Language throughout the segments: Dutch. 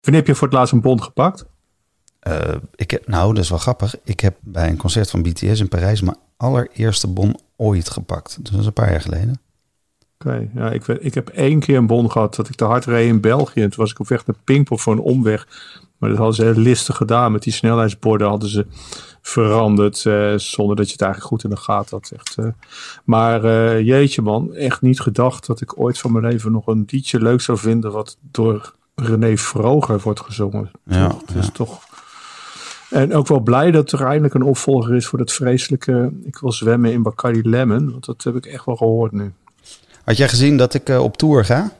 Wanneer heb je voor het laatst een bon gepakt? Uh, ik heb, nou, dat is wel grappig. Ik heb bij een concert van BTS in Parijs mijn allereerste bon ooit gepakt. Dus dat is een paar jaar geleden. Oké, ja, ik, ik heb één keer een bon gehad dat ik te hard reed in België. En toen was ik op weg naar Pinkpop voor een omweg. Maar dat hadden ze heel listig gedaan. Met die snelheidsborden hadden ze veranderd. Uh, zonder dat je het eigenlijk goed in de gaten had. Echt, uh, maar uh, jeetje man, echt niet gedacht dat ik ooit van mijn leven nog een liedje leuk zou vinden. Wat door René Vroger wordt gezongen. Ja, toch, dus toch. En ook wel blij dat er eindelijk een opvolger is voor dat vreselijke. Ik wil zwemmen in Bacardi Lemon. Want dat heb ik echt wel gehoord nu. Had jij gezien dat ik op tour ga?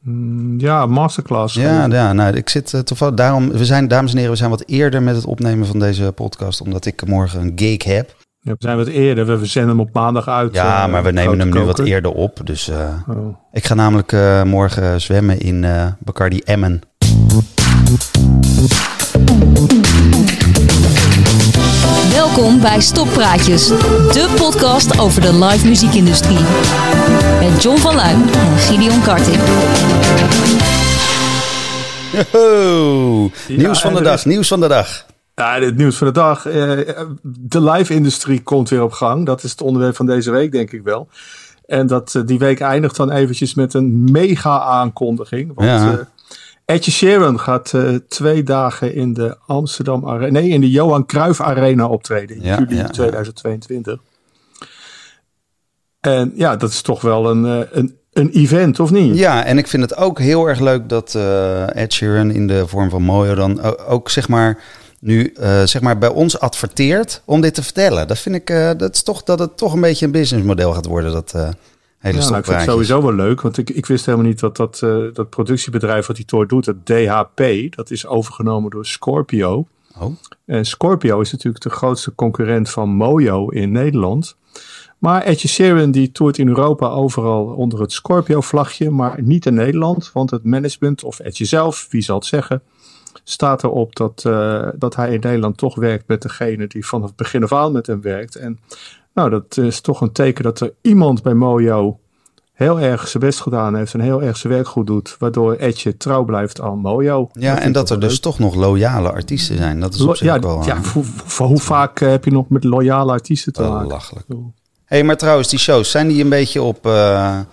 Mm, ja, masterclass. Ja, ja nou, ik zit uh, toevallig. Daarom, we zijn, dames en heren, we zijn wat eerder met het opnemen van deze podcast, omdat ik morgen een gig heb. Ja, we zijn wat eerder. We zenden hem op maandag uit. Ja, uh, maar we nemen hem nu wat eerder op. Dus uh, oh. ik ga namelijk morgen zwemmen in Bacardi Emmen. Welkom bij Stoppraatjes, de podcast over de live muziekindustrie. Met John van Luijn en Gideon Karting. Yo, nieuws van de dag, nieuws van de dag. Ja, het nieuws van de dag. De live-industrie komt weer op gang. Dat is het onderwerp van deze week, denk ik wel. En dat, die week eindigt dan eventjes met een mega aankondiging. Want ja. Edje Sheeran gaat uh, twee dagen in de Amsterdam Arena, nee, in de Johan Cruijff Arena optreden in ja, juli ja, 2022. En ja, dat is toch wel een, een, een event, of niet? Ja, en ik vind het ook heel erg leuk dat uh, Ed Sheeran in de vorm van Mojo dan ook, zeg maar nu zeg maar bij ons adverteert om dit te vertellen. Dat vind ik dat is toch dat het toch een beetje een businessmodel gaat worden dat Hele ja, nou, ik vind het sowieso wel leuk, want ik, ik wist helemaal niet dat dat, uh, dat productiebedrijf wat die tour doet, het DHP, dat is overgenomen door Scorpio. Oh. En Scorpio is natuurlijk de grootste concurrent van Mojo in Nederland. Maar Edge Sheeran die toert in Europa overal onder het Scorpio-vlagje, maar niet in Nederland. Want het management, of Edge zelf, wie zal het zeggen, staat erop dat, uh, dat hij in Nederland toch werkt met degene die vanaf het begin af aan met hem werkt. En nou, dat is toch een teken dat er iemand bij Mojo heel erg zijn best gedaan heeft en heel erg zijn werk goed doet, waardoor Edje trouw blijft aan Mojo. Ja, en dat er dus toch nog loyale artiesten zijn. Dat is op zich ja, wel... Ja, voor, voor hoe vaak heb je nog met loyale artiesten te maken? Lachelijk. hey, maar trouwens, die shows, zijn die een beetje op uh, eh,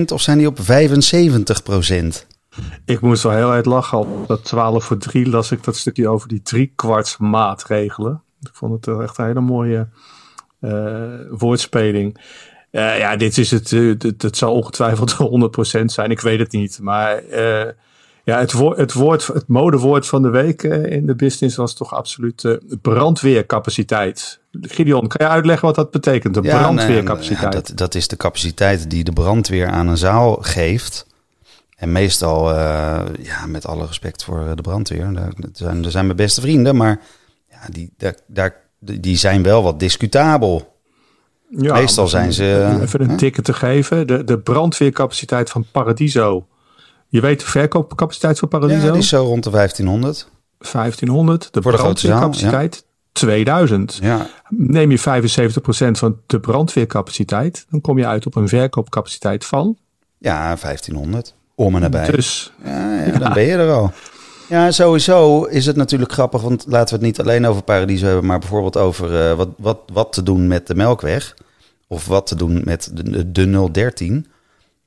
100% of zijn die op 75%? Ik moest wel heel erg lachen. Op dat 12 voor 3 las ik dat stukje over die driekwart maatregelen. Ik vond het echt een hele mooie uh, woordspeling. Uh, ja, dit is het. Uh, het, zal ongetwijfeld 100% zijn. Ik weet het niet. Maar ja, het, woord, het, woord, het modewoord van de week in de business was toch absoluut brandweercapaciteit. Gideon, kan je uitleggen wat dat betekent? De ja, brandweercapaciteit. Nee, ja, dat, dat is de capaciteit die de brandweer aan een zaal geeft. En meestal, ja, met alle respect voor de brandweer, daar zijn, zijn mijn beste vrienden, maar ja, die, daar, daar die zijn wel wat discutabel. Ja, Meestal zijn ze. Even een ticket te geven. De, de brandweercapaciteit van Paradiso. Je weet de verkoopcapaciteit van Paradiso? Ja, die is zo rond de 1500. 1500. De Voor brandweercapaciteit ja. 2000. Ja. Neem je 75% van de brandweercapaciteit, dan kom je uit op een verkoopcapaciteit van. Ja, 1500. Om en nabij. Dus. Ja, ja, dan ben je er al. Ja, sowieso is het natuurlijk grappig, want laten we het niet alleen over Paradiso hebben, maar bijvoorbeeld over uh, wat, wat, wat te doen met de Melkweg. Of wat te doen met de, de 013.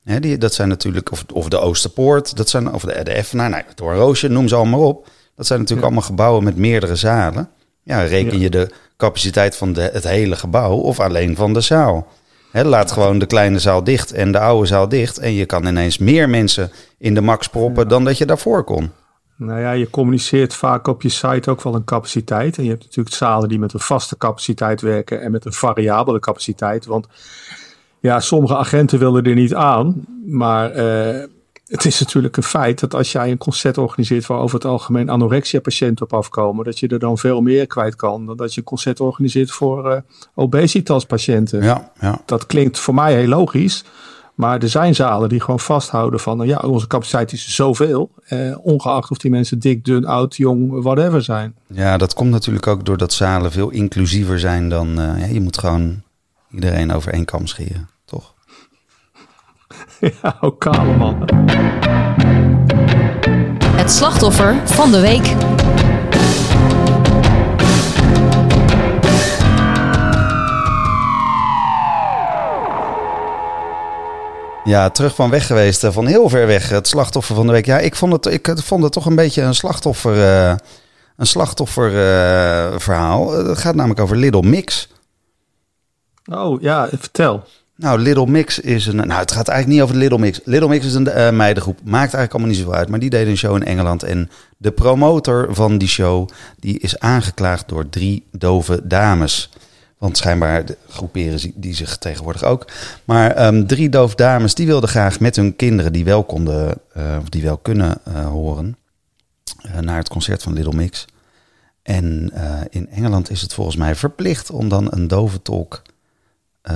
Hè, die, dat zijn natuurlijk, of, of de Oosterpoort, dat zijn, of de, de Effenaar, nou, het Roosje, noem ze allemaal op. Dat zijn natuurlijk allemaal gebouwen met meerdere zalen. Ja, reken je de capaciteit van de, het hele gebouw of alleen van de zaal? He, laat gewoon de kleine zaal dicht en de oude zaal dicht. En je kan ineens meer mensen in de max proppen dan dat je daarvoor kon. Nou ja, je communiceert vaak op je site ook wel een capaciteit. En je hebt natuurlijk zalen die met een vaste capaciteit werken en met een variabele capaciteit. Want ja, sommige agenten willen er niet aan. Maar uh, het is natuurlijk een feit dat als jij een concert organiseert waar over het algemeen anorexia-patiënten op afkomen, dat je er dan veel meer kwijt kan dan dat je een concert organiseert voor uh, obesitas-patiënten. Ja, ja. Dat klinkt voor mij heel logisch. Maar er zijn zalen die gewoon vasthouden van, ja, onze capaciteit is zoveel. Eh, ongeacht of die mensen dik, dun, oud, jong, whatever zijn. Ja, dat komt natuurlijk ook doordat zalen veel inclusiever zijn dan, uh, ja, je moet gewoon iedereen over één kam scheren? ja, ook kale man. Het slachtoffer van de week. Ja, terug van weg geweest, eh, van heel ver weg. Het slachtoffer van de week. Ja, ik vond het, ik vond het toch een beetje een slachtoffer, uh, een slachtofferverhaal. Uh, het gaat namelijk over Little Mix. Oh ja, vertel. Nou, Little Mix is een. Nou, het gaat eigenlijk niet over Little Mix. Little Mix is een uh, meidengroep. Maakt eigenlijk allemaal niet zoveel uit. Maar die deden een show in Engeland. En de promotor van die show. die is aangeklaagd door drie dove dames. Want schijnbaar groeperen die zich tegenwoordig ook. Maar um, drie doof dames die wilden graag met hun kinderen die wel konden, uh, of die wel kunnen uh, horen, uh, naar het concert van Little Mix. En in Engeland is het volgens mij verplicht om dan een dove tolk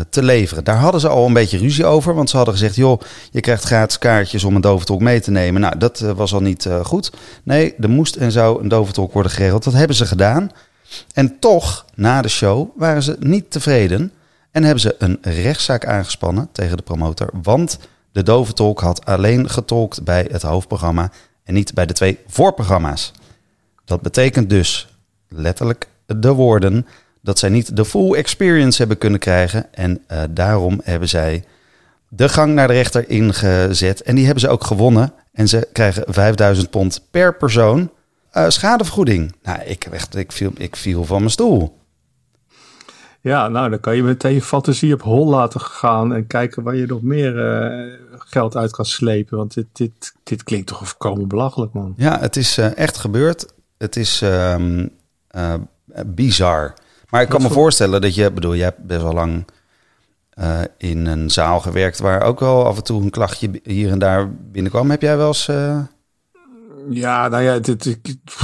te leveren. Daar hadden ze al een beetje ruzie over, want ze hadden gezegd: joh, je krijgt gratis kaartjes om een dove tolk mee te nemen. Nou, dat was al niet goed. Nee, er moest en zou een dove tolk worden geregeld. Dat hebben ze gedaan. En toch, na de show, waren ze niet tevreden en hebben ze een rechtszaak aangespannen tegen de promotor. Want de dove tolk had alleen getolkt bij het hoofdprogramma en niet bij de twee voorprogramma's. Dat betekent dus letterlijk de woorden dat zij niet de full experience hebben kunnen krijgen. En uh, daarom hebben zij de gang naar de rechter ingezet. En die hebben ze ook gewonnen. En ze krijgen 5000 pond per persoon uh, schadevergoeding. Nou, ik, echt, ik, viel, ik viel van mijn stoel. Ja, nou, dan kan je meteen je fantasie op hol laten gaan en kijken waar je nog meer uh, geld uit kan slepen. Want dit, dit, dit klinkt toch volkomen belachelijk, man. Ja, het is uh, echt gebeurd. Het is um, bizar. Maar ik kan me voorstellen dat je, bedoel, je hebt best wel lang in een zaal gewerkt waar ook wel af en toe een klachtje hier en daar binnenkwam. Heb jij wel eens ja, nou ja, dit,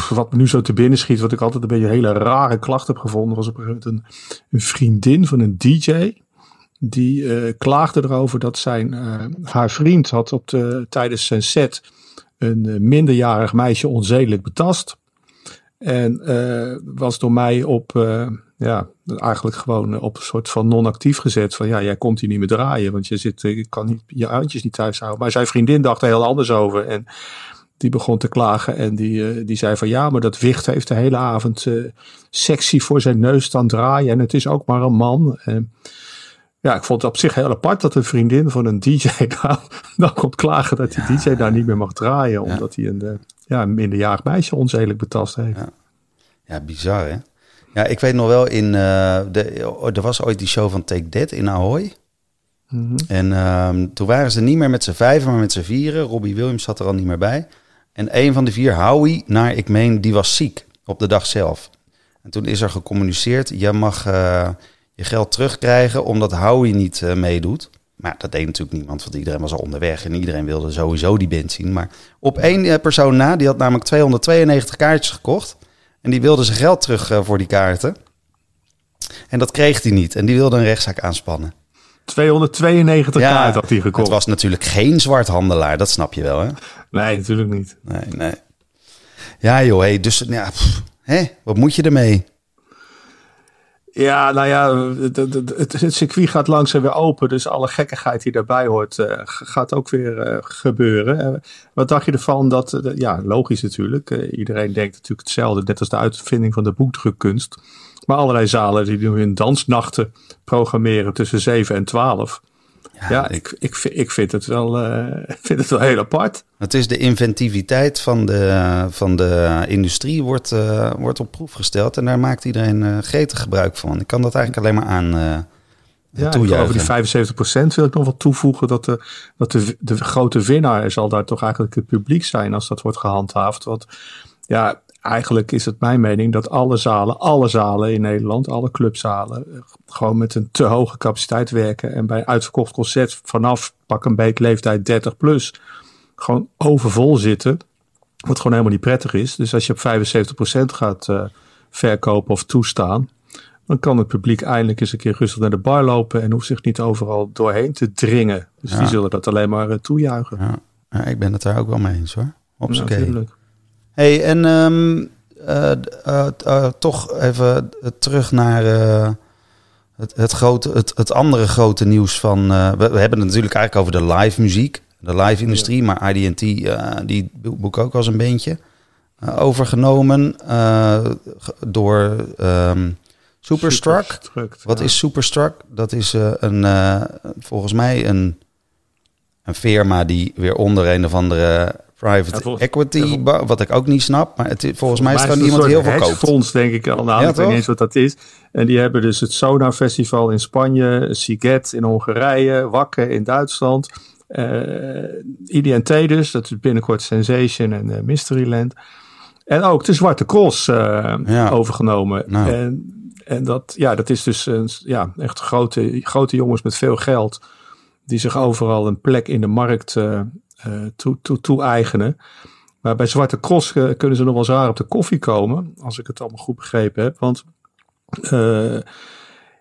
wat me nu zo te binnen schiet, wat ik altijd een beetje een hele rare klacht heb gevonden, was op een gegeven moment een, een vriendin van een DJ. Die uh, klaagde erover dat zijn, haar vriend had op de, tijdens zijn set een minderjarig meisje onzedelijk betast. En was door mij op, ja, eigenlijk gewoon op een soort van non-actief gezet. Van ja, jij komt hier niet meer draaien, want je zit, ik kan niet, je handjes niet thuis houden. Maar zijn vriendin dacht er heel anders over. En die begon te klagen en die, uh, die zei van ja, maar dat wicht heeft de hele avond uh, sexy voor zijn neus staan draaien en het is ook maar een man. En ja, ik vond het op zich heel apart dat een vriendin van een DJ dan, dan komt klagen dat die DJ daar niet meer mag draaien, omdat hij een, ja, een minderjarig meisje onzedelijk betast heeft. Ja. ja, bizar hè? Ja, ik weet nog wel in, de, er was ooit die show van Take That in Ahoy. Mm -hmm. En uh, toen waren ze niet meer met z'n vijven, maar met z'n vieren. Robbie Williams zat er al niet meer bij. En een van de vier, Howie, naar ik meen, die was ziek op de dag zelf. En toen is er gecommuniceerd, je mag uh, je geld terugkrijgen omdat Howie niet uh, meedoet. Maar dat deed natuurlijk niemand, want iedereen was al onderweg en iedereen wilde sowieso die band zien. Maar op één persoon na, die had namelijk 292 kaartjes gekocht. En die wilde zijn geld terug voor die kaarten. En dat kreeg hij niet. En die wilde een rechtszaak aanspannen. 292 ja, kaart had hij gekocht. Het was natuurlijk geen zwarthandelaar, dat snap je wel, hè? Nee, natuurlijk niet. Nee, nee. Ja, joh, hey, dus ja, pff, hè, wat moet je ermee? Ja, nou ja, het, circuit gaat langzaam weer open. Dus alle gekkigheid die daarbij hoort, uh, gaat ook weer uh, gebeuren. Uh, wat dacht je ervan dat, ja, logisch natuurlijk. iedereen denkt natuurlijk hetzelfde, net als de uitvinding van de boekdrukkunst. Maar allerlei zalen die nu hun dansnachten programmeren tussen 7 en 12. Ja, ja ik, ik, ik vind, het wel, uh, vind het wel heel apart. Het is de inventiviteit van de, van de industrie wordt, uh, wordt op proef gesteld. En daar maakt iedereen uh, gretig gebruik van. Ik kan dat eigenlijk alleen maar aan ja, over die 75% wil ik nog wat toevoegen. Dat, de, dat de, de grote winnaar zal daar toch eigenlijk het publiek zijn als dat wordt gehandhaafd. Want ja, eigenlijk is het mijn mening dat alle zalen, alle zalen in Nederland, alle clubzalen, eh, gewoon met een te hoge capaciteit werken. En bij uitverkocht concert vanaf pak een beet leeftijd 30 plus gewoon overvol zitten. Wat gewoon helemaal niet prettig is. Dus als je op 75% gaat uh, verkopen of toestaan, dan kan het publiek eindelijk eens een keer rustig naar de bar lopen en hoeft zich niet overal doorheen te dringen. Dus ja. die zullen dat alleen maar uh, toejuichen. Ja. ja. ik ben het daar ook wel mee eens hoor. Op ja, hey, en um, uh, uh, uh, toch even terug naar het, het, grote, het, het andere grote nieuws van... We, we, hebben het natuurlijk eigenlijk over de live muziek. de live-industrie. Maar IDT, die boek ook als een beentje overgenomen door um, Superstruck. Superstruck. Wat ja. is Superstruck? Dat is een, volgens mij een, een firma die weer onder een of andere private ja, equity, wat ik ook niet snap. Maar het, volgens, volgens mij is er niemand heel veel koopt. fonds, denk ik al. Nou, ja, ik weet niet eens wat dat is. En die hebben dus het Sonar Festival in Spanje, Siget in Hongarije, Wakke in Duitsland. Uh, IDT dus, dat is binnenkort Sensation en uh, Mysteryland. En ook de Zwarte Cross uh, ja. overgenomen. Nou. En, en dat, ja, dat is dus een, ja, echt grote, grote jongens met veel geld. Die zich overal een plek in de markt uh, toe, toe, toe-eigenen. Maar bij Zwarte Cross kunnen ze nog wel zwaar op de koffie komen. Als ik het allemaal goed begrepen heb. Want uh,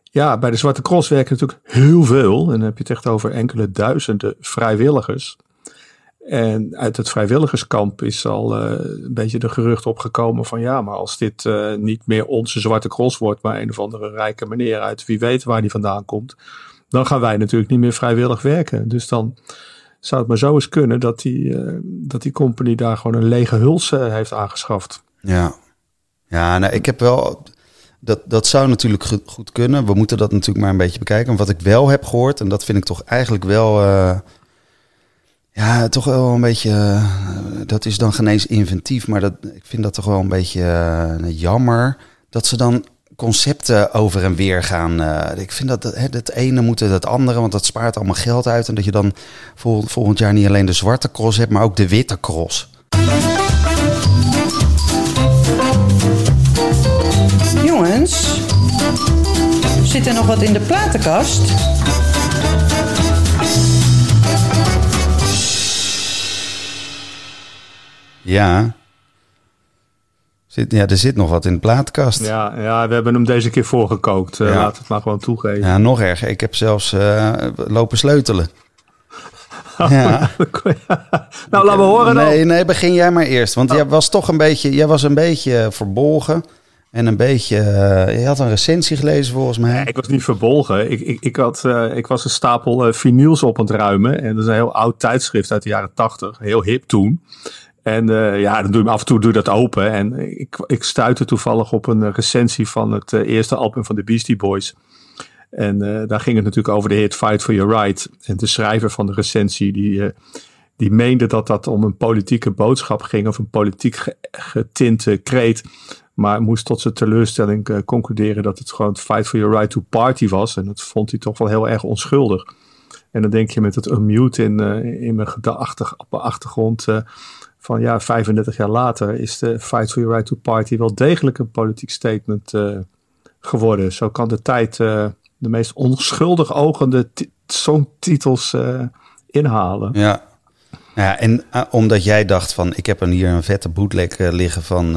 ja, bij de Zwarte Cross werken natuurlijk heel veel. En dan heb je het echt over enkele duizenden vrijwilligers. En uit het vrijwilligerskamp is al een beetje de gerucht opgekomen van ja, maar als dit niet meer onze Zwarte Cross wordt, maar een of andere rijke meneer uit wie weet waar die vandaan komt, dan gaan wij natuurlijk niet meer vrijwillig werken. Dus dan zou het maar zo eens kunnen dat die, uh, dat die company daar gewoon een lege huls heeft aangeschaft. Ja, ja nou, ik heb wel dat, dat zou natuurlijk goed kunnen. We moeten dat natuurlijk maar een beetje bekijken. wat ik wel heb gehoord, en dat vind ik toch eigenlijk wel. Uh, ja, toch wel een beetje. Dat is dan genees inventief. Maar dat, ik vind dat toch wel een beetje jammer. Dat ze dan concepten over en weer gaan. ik vind dat het, het ene moet het andere, want dat spaart allemaal geld uit. En dat je dan vol, volgend jaar niet alleen de zwarte cross hebt, maar ook de witte cross. jongens, zit er nog wat in de platenkast? Ja. Zit, ja, er zit nog wat in de plaatkast. Ja, ja, we hebben hem deze keer voorgekookt. Ja. Laat het maar gewoon toegeven. Ja, nog erger. Ik heb zelfs uh, lopen sleutelen. ja. nou, laten we horen dan. Nee, nee, begin jij maar eerst. Want oh. jij was toch een beetje, jij was een beetje verbolgen. En een beetje, uh, je had een recensie gelezen volgens mij. Nee, ik was niet verbolgen. Ik, ik, ik, had, uh, ik was een stapel uh, vinyls op aan het ruimen. En dat is een heel oud tijdschrift uit de jaren tachtig. Heel hip toen. En ja, dan doe je af en toe doe dat open. En ik, ik stuitte toevallig op een recensie van het eerste album van de Beastie Boys. En daar ging het natuurlijk over de hit Fight for Your Right. En de schrijver van de recensie die die meende dat dat om een politieke boodschap ging of een politiek getinte kreet. Maar moest tot zijn teleurstelling concluderen dat het gewoon Fight for Your Right to Party was. En dat vond hij toch wel heel erg onschuldig. En dan denk je met het unmute in, in mijn achtergrond. Uh, van ja, 35 jaar later is de Fight for Your Right to Party wel degelijk een politiek statement geworden. Zo kan de tijd de meest onschuldig ogende songtitels inhalen. Ja, ja, en omdat jij dacht van ik heb er hier een vette bootleg liggen van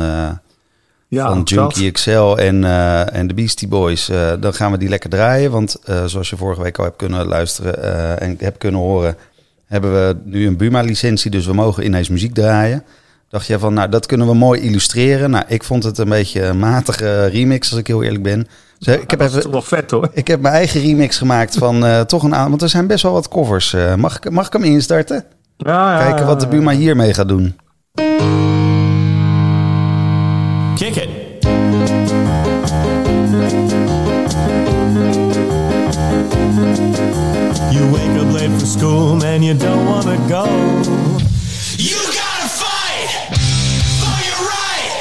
ja, van Junkie XL en, uh, en de Beastie Boys. Uh, dan gaan we die lekker draaien. Want uh, zoals je vorige week al hebt kunnen luisteren en hebt kunnen horen, hebben we nu een Buma-licentie. Dus we mogen ineens muziek draaien. Dacht je van, nou, dat kunnen we mooi illustreren. Nou, ik vond het een beetje een matige remix, als ik heel eerlijk ben. Dus, ik heb even, wel vet hoor. Ik heb mijn eigen remix gemaakt van toch een aantal. Want er zijn best wel wat covers. mag, ik, mag ik hem instarten? Ja, ja Kijken wat de Buma hiermee gaat doen. Kick it. School, man, you don't want to go. You gotta fight for your right.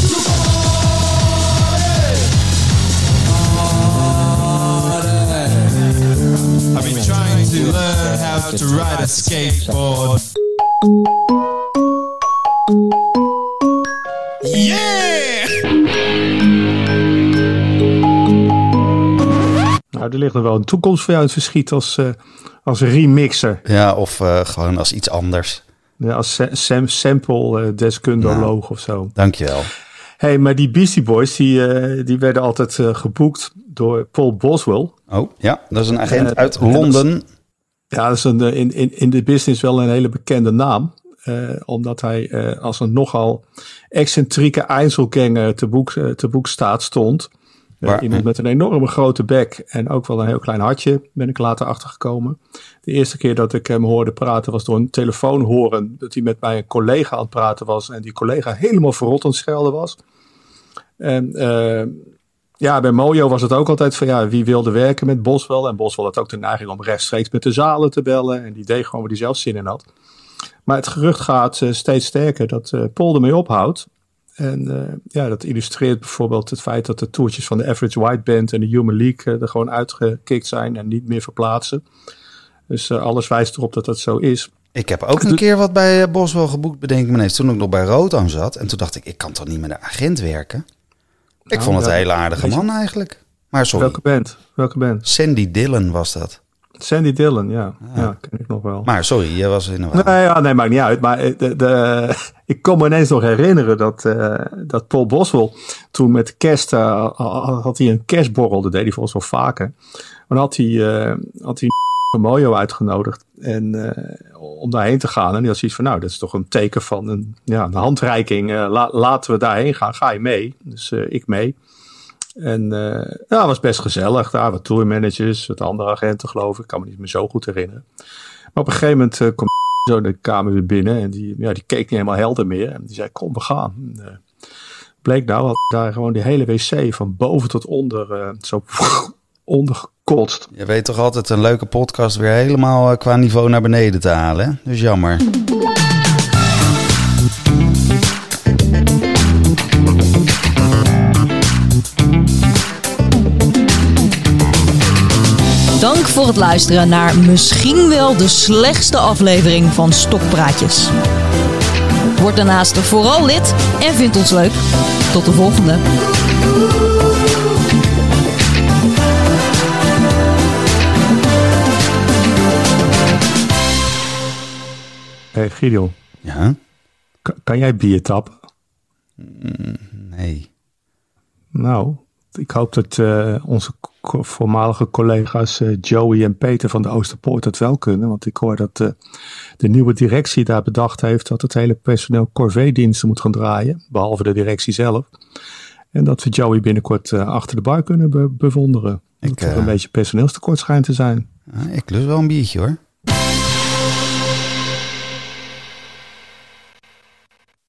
To party. I've been trying to learn how to ride a skateboard. Yeah! Nou, er ligt nog wel een toekomst voor jou in het verschiet als, uh, als remixer. Ja, of uh, gewoon als iets anders. Ja, als sam sample uh, deskundoloog nou, of zo. Dankjewel. hey, maar die Beastie Boys, die, die werden altijd geboekt door Paul Boswell. Oh, ja, dat is een agent uit Londen. Ja, dat is een, in, in, in de business wel een hele bekende naam. Eh, omdat hij eh, als een nogal excentrieke Einzelganger te boek, eh, te boek staat stond. Iemand met een enorme grote bek en ook wel een heel klein hartje, ben ik later achtergekomen. De eerste keer dat ik hem hoorde praten was door een telefoon horen dat hij met mij een collega aan het praten was en die collega helemaal verrot aan het schelden was. En ja, bij Mojo was het ook altijd van ja, wie wilde werken met Boswell. En Boswell had ook de neiging om rechtstreeks met de zalen te bellen. En die deed gewoon waar hij zelf zin in had. Maar het gerucht gaat eh, steeds sterker dat eh Paul ermee ophoudt. En eh, ja, dat illustreert bijvoorbeeld het feit dat de toertjes van de Average White Band en de Human League er gewoon uitgekikt zijn en niet meer verplaatsen. Dus alles wijst erop dat dat zo is. Ik heb ook een keer wat bij Boswell geboekt, bedenk me ineens. Toen ik nog bij Rotan zat. En toen dacht ik, ik kan toch niet met een agent werken? Ik Nou, vond het een hele aardige man eigenlijk. Maar sorry, Welke band? Welke band? Sandy Dillon was dat. Sandy Dillon, ja. Ja, ken ik nog wel. Maar sorry, je was in een Nee, ja, nee, maakt niet uit. Maar eh, de, de, ik kon me ineens nog herinneren dat, eh, dat Paul Boswell toen met kerst eh, had hij een kerstborrel. Dat deed hij volgens wel vaker. Maar dan had hij, eh, had hij Mojo uitgenodigd en, om daarheen te gaan. En die had zoiets van, nou, dat is toch een teken van een, ja, een handreiking. La- laten we daarheen gaan. Ga je mee? Dus ik mee. En eh ja, was best gezellig. Daar wat tourmanagers, wat andere agenten geloof ik. Ik kan me niet meer zo goed herinneren. Maar op een gegeven moment eh, kwam zo de kamer weer binnen. En die, ja, die keek niet helemaal helder meer. En die zei, kom, we gaan. Eh, bleek nou, had daar gewoon die hele wc van boven tot onder zo ondergekotst. Je weet toch altijd een leuke podcast weer helemaal qua niveau naar beneden te halen. Dus jammer. Voor het luisteren naar misschien wel de slechtste aflevering van Stokpraatjes. Word daarnaast vooral lid en vind ons leuk. Tot de volgende. Hé Gideon, Ja? kan, kan jij bier tappen? Nee. Nou, ik hoop dat eh, onze voormalige collega's eh, Joey en Peter van de Oosterpoort het wel kunnen. Want ik hoor dat eh, de nieuwe directie daar bedacht heeft dat het hele personeel corvée-diensten moet gaan draaien. Behalve de directie zelf. En dat we Joey binnenkort eh, achter de bar kunnen be- bewonderen. Ik, dat er een beetje personeelstekort schijnt te zijn. Ah, Ik lust wel een biertje hoor.